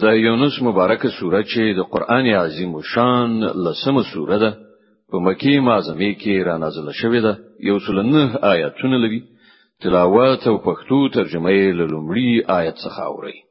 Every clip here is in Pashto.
د یونس مبارکه سوره چې د قران عظیم شان لسمه سوره ده په مکی معظمه کې را نازله شوې ده یو څل نه آیاتونه لري تلاوت او پښتو ترجمه یې لومړی آیت څخه اوري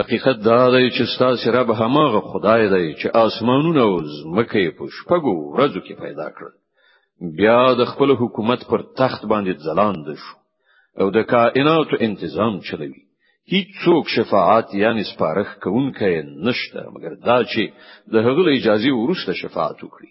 حقیقت دا دی چې ستاسو رب هماغه خدای دی چې آسمانونه او ځمکه یې په شپږو ورځو کې پیدا کړل بیا د خپل حکومت پر تخت باندې ځلاند شو او د کائناتو انتظام چلوي هیڅوک شفاعت یعنی سپارښت کوونکی نشته مګر دا چې د هغه اجازه ورسته شفاعت وکړي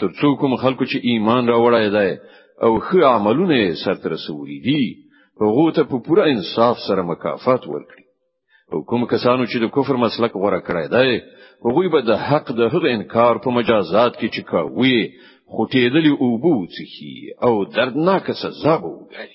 تر څو کوم خلکو چې ایمان راوړای دی او ښه عملونه یې سرته رسولي دي هغه ته په پوره انصاف سره مکافات ورکړي او کوم کسانو چې د کفر مسلک غوړه کړی دی هغه به د حق د هغه انکار په مجازات کې چې کاوی خوټېدلی او بوڅخي او دردناک سزا به وګوري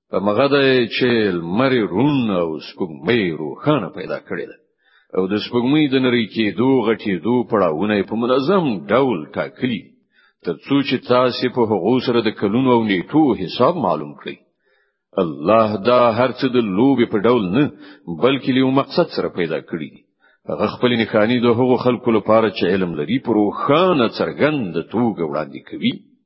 په مغه د چې لمری رون او سپوږمۍ روښانه پیدا کړې ده او د سپوږمۍ د نری کېدو غټېدو پړاوونه په منظم ډول ټاکلي تر څو چې تاسو په هغو سره د کلونو او نیټو حساب معلوم کړئ الله دا هرڅ د لوبې په ډول نه بلکې له مقصد سره پیدا کړی دی هغه خپل نښانی د هغو خلکو لپاره چې علم لري پر روښانه څرګند توګه وړاندې کوي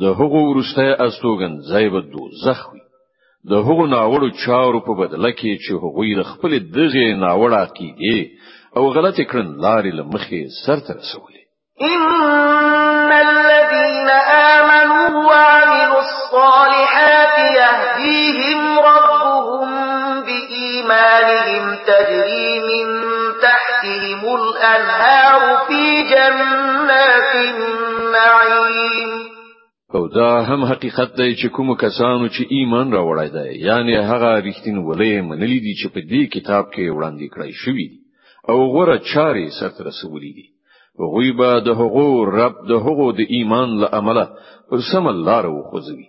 د هغو ورسته استوګن ځای به دوزخ وي د هغو ناوړو چارو په بدله کې چې هغوی د خپل دغه ناوړه عقیده او غلط کړن لارې لمخې سر ته رسولې ان الذين امنوا وعملوا الصالحات يهديهم ربهم إيمانهم تجري من تحتهم الأنهار في جنات النعيم او دا هم حقیقت دی چې کوم کسانو چې ایمان راوړای دی یعنی هغه رښتین ولې منلې دي چې په دې کتاب کې وړاندې کړی شوی دی او غوړه چاري سره رسولې دي غوی به د هغو رب د هغو د ایمان له امله پر سم لار وخوځوي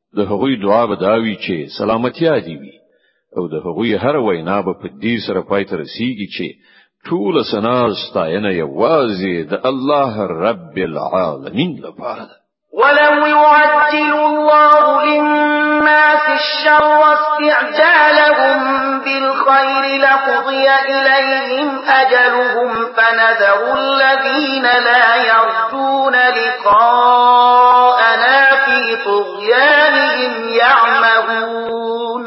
د هغوی دعا به دا وي چې سلامتیا دی وي او د هغوی هر وینا به په دې سره پای ته رسیږي چې ټول سنا ستاینه یوازې د الله رب العالمین لپاره ده ولو يعجل الله للناس الشر استعجالهم بالخير لقضي إليهم أجلهم فنذر الذين لا يرجون لقاءنا في طغيانهم يعمهون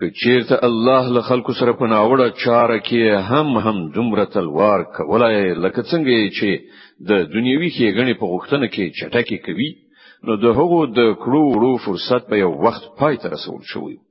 کچیرته الله له خلکو سره په ناوړه چاره کې هم هم دومره تلوار کولای لکه څنګه چې د دنیوي ښېګڼې په غوښتنه کې چټکې کوي نو د هغو د کړو وړو فرصت په یو وخت پای ته رسول شوی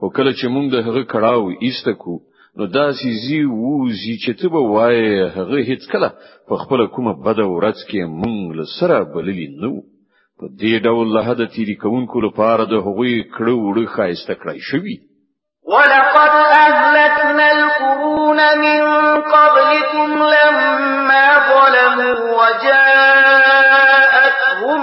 او کله چې موږ د هغه کړهو ایسته کو نو داسې زی وو زی چې ته به وای هغه هیڅ کله په خپل کومه بد ورځ کې مونږ له سره بللی نو په دې ډول له هدا تیری کوونکو لپاره د هغوی کړو وړو خایسته کړای شوی ولقد أهلكنا القرون من قبلكم لما ظلموا وجاءوا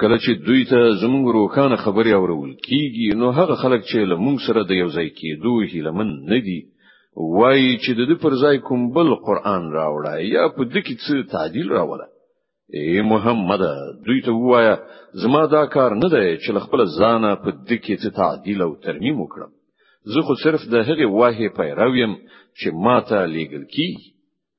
کله چې دوی ته زموږ روکانه خبرې اورول کیږي نو هغه خلک چې له موږ سره د یو ځای کېدو هیلمن نه دي وایي چې د دې پر ځای کوم بل قران راوړای یا په دې کې څه تعدیل راوړای ای محمد دوی ته وایا زما دا کار نه دی چې خپل ځانه په دې کې څه تعدیل او ترمیم وکړم زه خو صرف د هغه واه پیرو يم چې ماته لیګل کی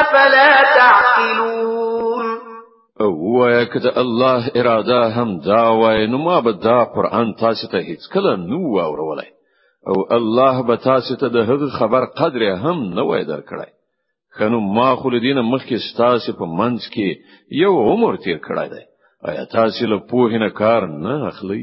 افلا تعقلون او وایا که د الله اراده هم دا وای نو ما به دا قران تاسو ته هیڅ کله نو واورولای او الله به تاسو ته د هغه خبر قدر هم نه وای درکړای کنو ما خو لدینه مخکې ستاسو په منځ کې یو عمر تیر کړای دی آیا تاسو له پوهې نه کار نه اخلئ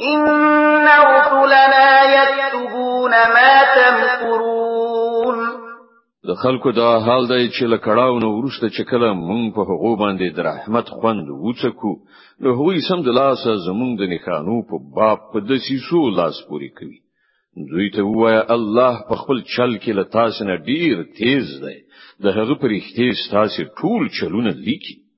ان رسلنا يكتبون ما تمكرون د خلکو دا حال دی چې له کړهو نو ورسته چې کله مونږ په هغو باندې د رحمت خوند وڅکو نو هغوی سم د لاسه زمونږ د نښانو په باب په دسیسو لاس پوري کوي دوی ته وایا الله په خپل چل کې له تاسو نه ډیر تیز دی د هغه پرښتې تاسو ټول چلونه لیکي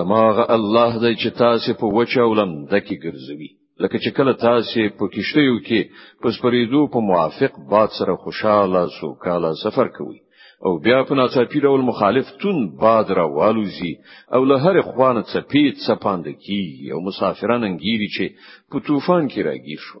هماغه الله دی چې تاسو په وچه ولن دکی ګرځوي لکه چې کله تاسو په کشتیو کې په سپریدو په موافق باد سره خوشاله سوکاله سفر کوئ او بیا په ناڅاپي ډول مخالف تون باد را والوزي او له هر خوانه څپې څپاند کی او مسافران انګیری چې په طوفان کې راګیر شو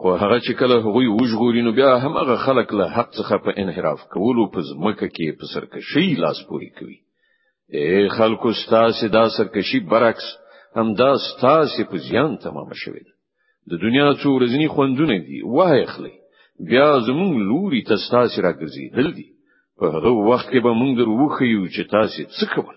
او هغه چې کله هغوی وژغوري نو بیا هم هغه خلک له حق څخه په انحراف کولو په ځمکه کې په سرکشي لاس پوري کوي اے خلکو ستاسو دا سرکشي برعکس هم دا ستاسو په زیان تمام شوی د دنیا څو ورځنی خوندونه دي وای اخلي بیا زمون لوري ته ستاسو راګرځي دل دي په هغه وخت کې به مونږ دروخیو چې تاسو څه کوئ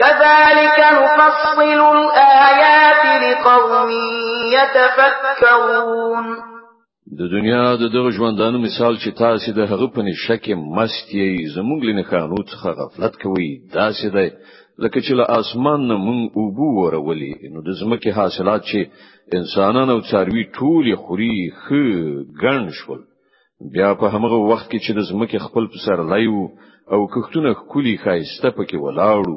كذلك نفصل الآيات لقوم يتفكرون د دنیا د دغه ژوندانو مثال چې تاسو د هغه په نشه کې مست یې زموږ لنه خانو څخه غفلت کوي داسې دی لکه چې له اسمان نه مونږ اوبو ورولې نو د زمکه حاصلات چې انسانان او څاروي ټول خوري خ ګڼ شول بیا په همغه وخت کې چې د زمکه خپل پسرلی وو او کښتونه خولي خایسته پکې ولاړو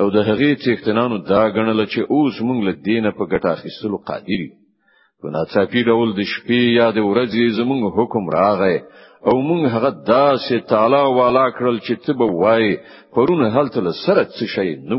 او د هغې څښتنانو دا غنل چې اوس موږ له دینه په ګټه اخیستلو قادر یو په ناڅاپي ډول د شپې یا د ورځې زموږ حکم راغی او موږ هغه داسې تعالی والا کړل چې ته به وای پرون هلته سره څه شي نو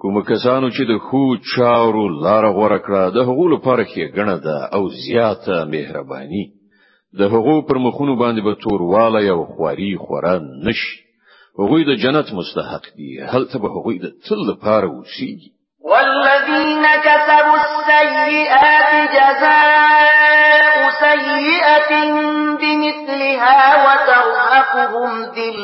کوم کسانو چې د خو چارو لار غوړه کړه د هغو لپاره کې غنه ده او زیاته مهرباني د هغو پر مخونو باندې به تور والا یو خواري خورا نشي هغوی د جنت مستحق دي هلته به هغوی د تل لپاره اوسېږي والذین کسبوا السیئات جزاء سیئه بمثلها وترهقهم ذل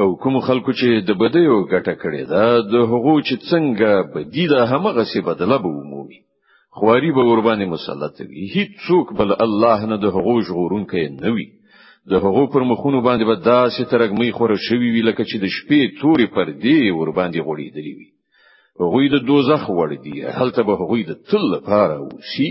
او کوم خلکو چې د بدیو ګټه کړې ده د هغو چې څنګه بدی ده همغه سی بدله به ومومي خواري به ور باندې مسلط وي هیڅ څوک بل الله نه د هغو ژغورونکی نه وي د هغو پر مخونو باندې به داسې ترګمې خوره شوي وي لکه چې د شپې تورې پردې ور باندې غوړېدلې وي هغوی د دوزخ وړ دي هلته به هغوی د تل لپاره اوسي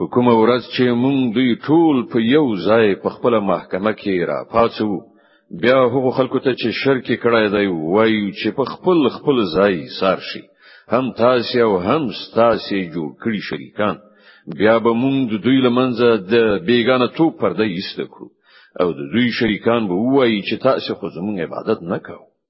په کومه ورځ چې مونږ دوی ټول په یو ځای په خپل محکمه کې را پاتو بیا هغو خلکو ته چې شرک کړی دی وایو چې په خپل خپل ځای سار شي هم تاسو او هم تاسو جوړ کړی شریکان بیا به مونږ د دوی لمنځه د بیگانه تو پرده ایست کړو او د دوی شریکان به وایي چې تاسو خو زموږ عبادت نه کوئ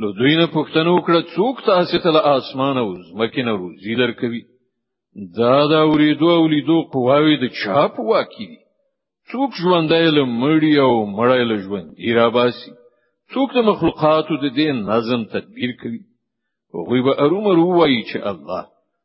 نو دوی نه پښتنه وکړه څوک تاسو ته له اسمانه او ځمکې نه روزي درکوي دا دا ورېدو او لیدو قواوي د چا په واکي دي څوک ژوندای له مړی او مړی له ژوند را باسي څوک د مخلوقاتو د دې نظم تدبیر کوي هغه به ارومرو وایي چې الله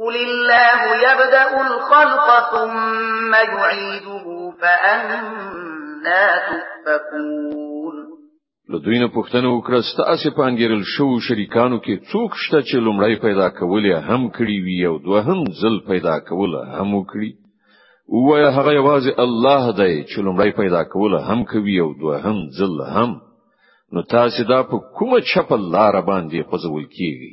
قل الله يبدأ الخلق ثم يعيده فأنا تؤفكون له دوی نه پوښتنه وکړه ستاسو په انګیرل شو شریکانو کې څوک شته چې لومړی پیدا کول هم کړی وی او دوهم ځل پیدا کول هم وکړي وای هغه یوازې الله دی چې لومړی پیدا کول هم کوي او دوهم ځل هم نو تاسو دا په کومه چپه لار باندې قزول کیږي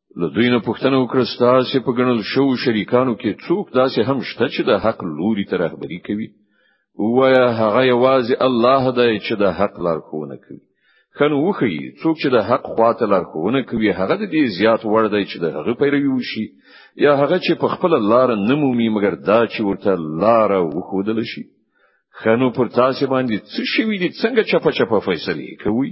له دوی نه پوښتنه وکړه ستاسو په ګڼل شو شریکانو کې څوک داسې هم شته چې د حق لوري ته رهبری کوي وایا هغه یوازې الله دی چې د حق لارښوونه کوي خنو وخی څوک چې د حق خواته لارښوونه کوي هغه د دې زیات وړ دی چې د هغه پیروي وشي یا هغه چې په خپل لار نه مومي مګر دا چې ورته لار وخودل شي خنو پر تاسو باندې څه شوی دي څنګه چپه چپه فیصله کوي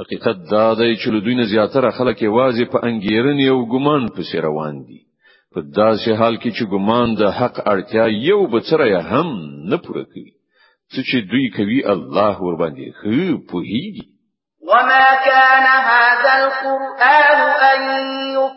حقیقت دا دی چې له دوی نه زیاتره خلک یوازې په انګیرنې او ګمان پسې روان دي په داسې حال کې چې ګمان د حق اړتیا یو بڅره هم نه پوره کوي څه چې دوی کوي الله ور باندې خو پوهیږي وما كان هذا القرآن أن يفتح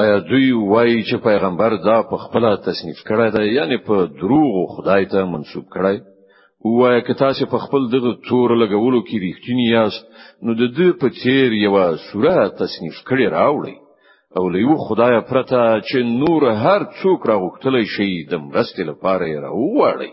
آیا دوی وایي چې پیغمبر دا په خپل تصنیف کړی دی یعنی په دروغ خدای ته منسوب کړی وایي که تاسو په خپل دغه تور لګولو کې ریښتینی یاست نو د دې په تیر یو سوره تصنیف کړی راوړی او له یو خدای پرته چې نور هر څوک راغوښتلی شي د مرستې لپاره یې راوړی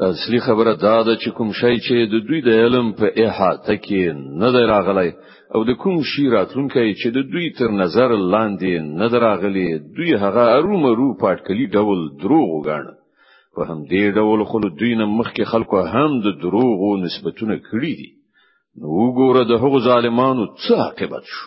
اصلي خبره دا ده چې کوم شی چې د دوی د علم په احاطه کې نه دی راغلی او د کوم شی راتلونکی چې د دوی تر نظر لاندې نه دراغلی دوی هغه ارومرو پټکلی ډول دروغ وګڼه په هم دې ډول خو دوی نه مخکې خلکو هم د دروغو نسبتونه کړی دي نو وګوره د هغو ظالمانو څه عاقبت شو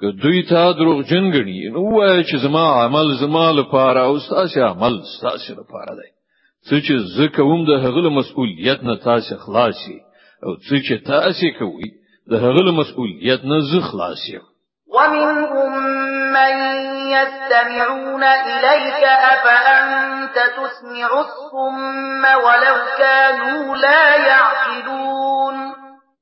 که دوی تا دروغ جن غني نو وای چې زما عمل زما لپاره او ستاسو عمل ستاسو لپاره دی څه چې زه کوم د هغه مسؤلیت نه تاسو خلاصي او څه چې تاسو کوي د هغه مسؤلیت نه زه خلاصي ومنهم من يستمعون إليك أفأنت تسمع الصم ولو كانوا لا يعقلون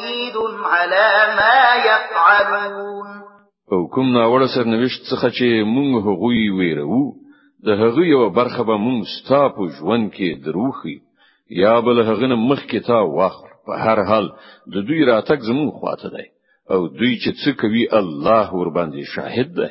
شهيد على ما يفعلون او کوم ناوړه سرنوشت څخه چې مونږ هغوی ویرو د هغه یو برخه به مونږ ستا په ژوند کې دروخي یا بل هغه نه مخ کې تا واخل په هر حال د دوی راتګ زمون خواته دی او دوی چې څه کوي الله ور باندې شاهد دی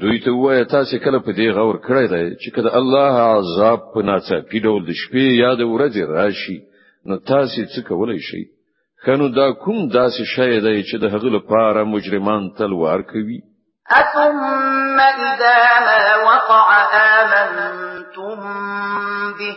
دوی ته وایي تاسو کله په دې غور کړی دی چې کله الله عذاب په ناڅاپي ډول د شپې یا د ورځې راشي نو تاسو څه کولای شئ خنو دا کوم داسې شی دی چې د هغه لپاره مجرمان تلوار کوي ثم اذا ما وقع آمنتم به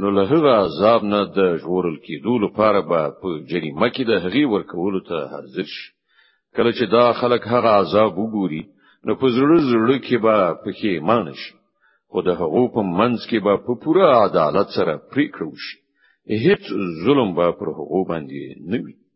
نو له هغه عذاب نه د ژغورل کېدو لپاره به په جریمه کې د هغې ورکولو ته حاضر شي کله چې دا خلک هغه عذاب وګوري نو په زړه زړه کې به پکې مان شي خو د هغو په منځ کې به په پوره عدالت سره پریکړه وشي هیڅ ظلم به پر هغو باندې نه وي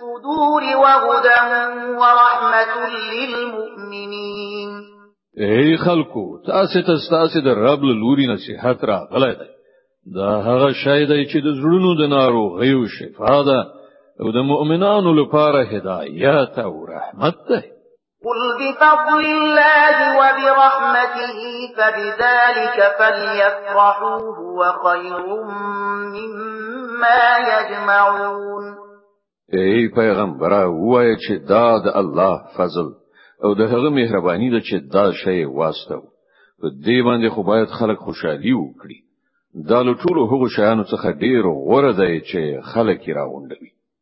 صدور وهدى ورحمة للمؤمنين ای خلکو تاسو ته تاسو د رب له لوري نصيحت راغلی دی دا هغه شی دی چې د زړونو د ناروغیو شفا ده او د مؤمنانو لپاره هدایت او رحمت ده قل بفضل الله وبرحمته فبذلك فليفرحوا هو خير مما يجمعون ای پیغمبر وایه چې دا د الله فضل او د هغه مهرباني ده چې دا شی واستو په دې باندې خو باید خلک خوشحالي وکړي دا له ټولو هغو شیانو څخه ډیر غوره دی چې خلک یې راغونډوي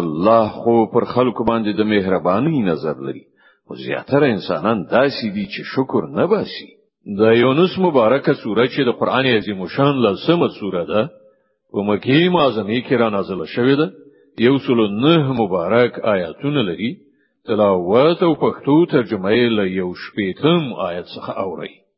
الله خو پر خلکو باندې د مهرباني نظر لري او زیاتره انسانان داسې دي چې شکر نه باسي د یونس مبارکه سوره چې د قران عظیم شان لسمه سوره ده په مکی معظمه کې را نازله شوې ده یو سل نه مبارک آیاتونه لري تلاوت او پښتو ترجمه یې له یو شپېتم آیت څخه اوري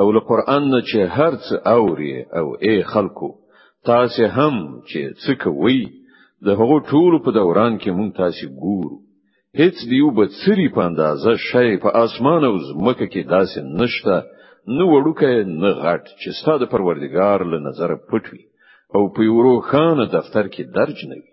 او له قران نه چې هرڅ اوري او اي خلکو تاسو هم چې څه کوي د هغو ټولو په دوران کې مونږ تاسو ګورو هیڅ دیو به سری په اندازه شی په اسمان او زمکه کې داسې نشته نو وړوکه نه غټ چې ستاسو پروردگار له نظر پټوي او په یورو خان دفتر کې درج نه وي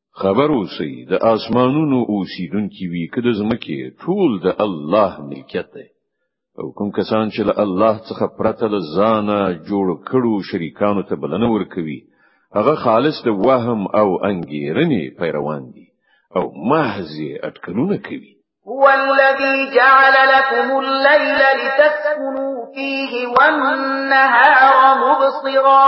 خبر اوسئ د اسمانونو اوسیدونکي وي که د ځمکې ټول د الله ملکیت دی او کوم کسان چې له الله څخه پرته له ځانه جوړ کړو شریکانو ته بلنه ورکوي هغه خالص د وهم او انګیرنې پیروان دي او محض اټکلونه کوي هو الذي جعل لكم الليل لتسكنوا فيه والنهار مبصرا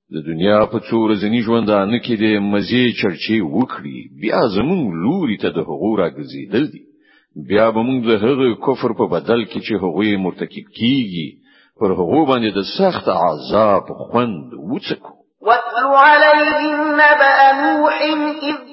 د دنیا په څو ورځنی ژوندانه کې د مزي چرچی وکړي بیا زموږ لوري ته د هغو راګزیدل دي بیا به موږ د هغه کفر په بدل کې چې هغه مرتکب کیږي پر هغه باندې د سخت عذاب خوند وڅکو واتلو علیهم نبأ نوح اذ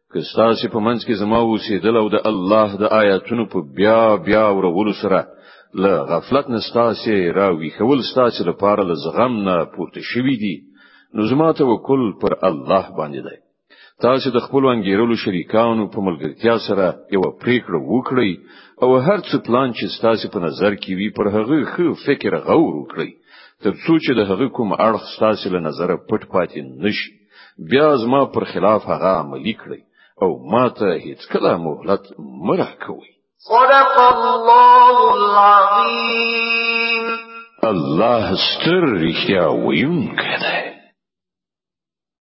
که ستاسو په منځ کې زما اوسېدل او د الله د آیاتونو په بیا بیا ورولو سره ل غفلت نه ستاسو راوي خول ستاسو لپاره ل زغم نه پورته شوی دی نو زما توکل پر الله باندې دی تاسو د خپل انګیرلو شریکانو په ملګرتیا سره یو پریکړه وکړئ او هر څه پلان چې تاسو په نظر کې وي پر هغه خو فکر غور وکړئ ترڅو چې د هغه کوم اړخ تاسو له نظر پټ پاتې نشي بیا زما پر خلاف هغه عملی کړی او ما ته هیڅ کله مهلت مرا کوي صدق الله العظیم الله ستر رښتیا ویونکی دی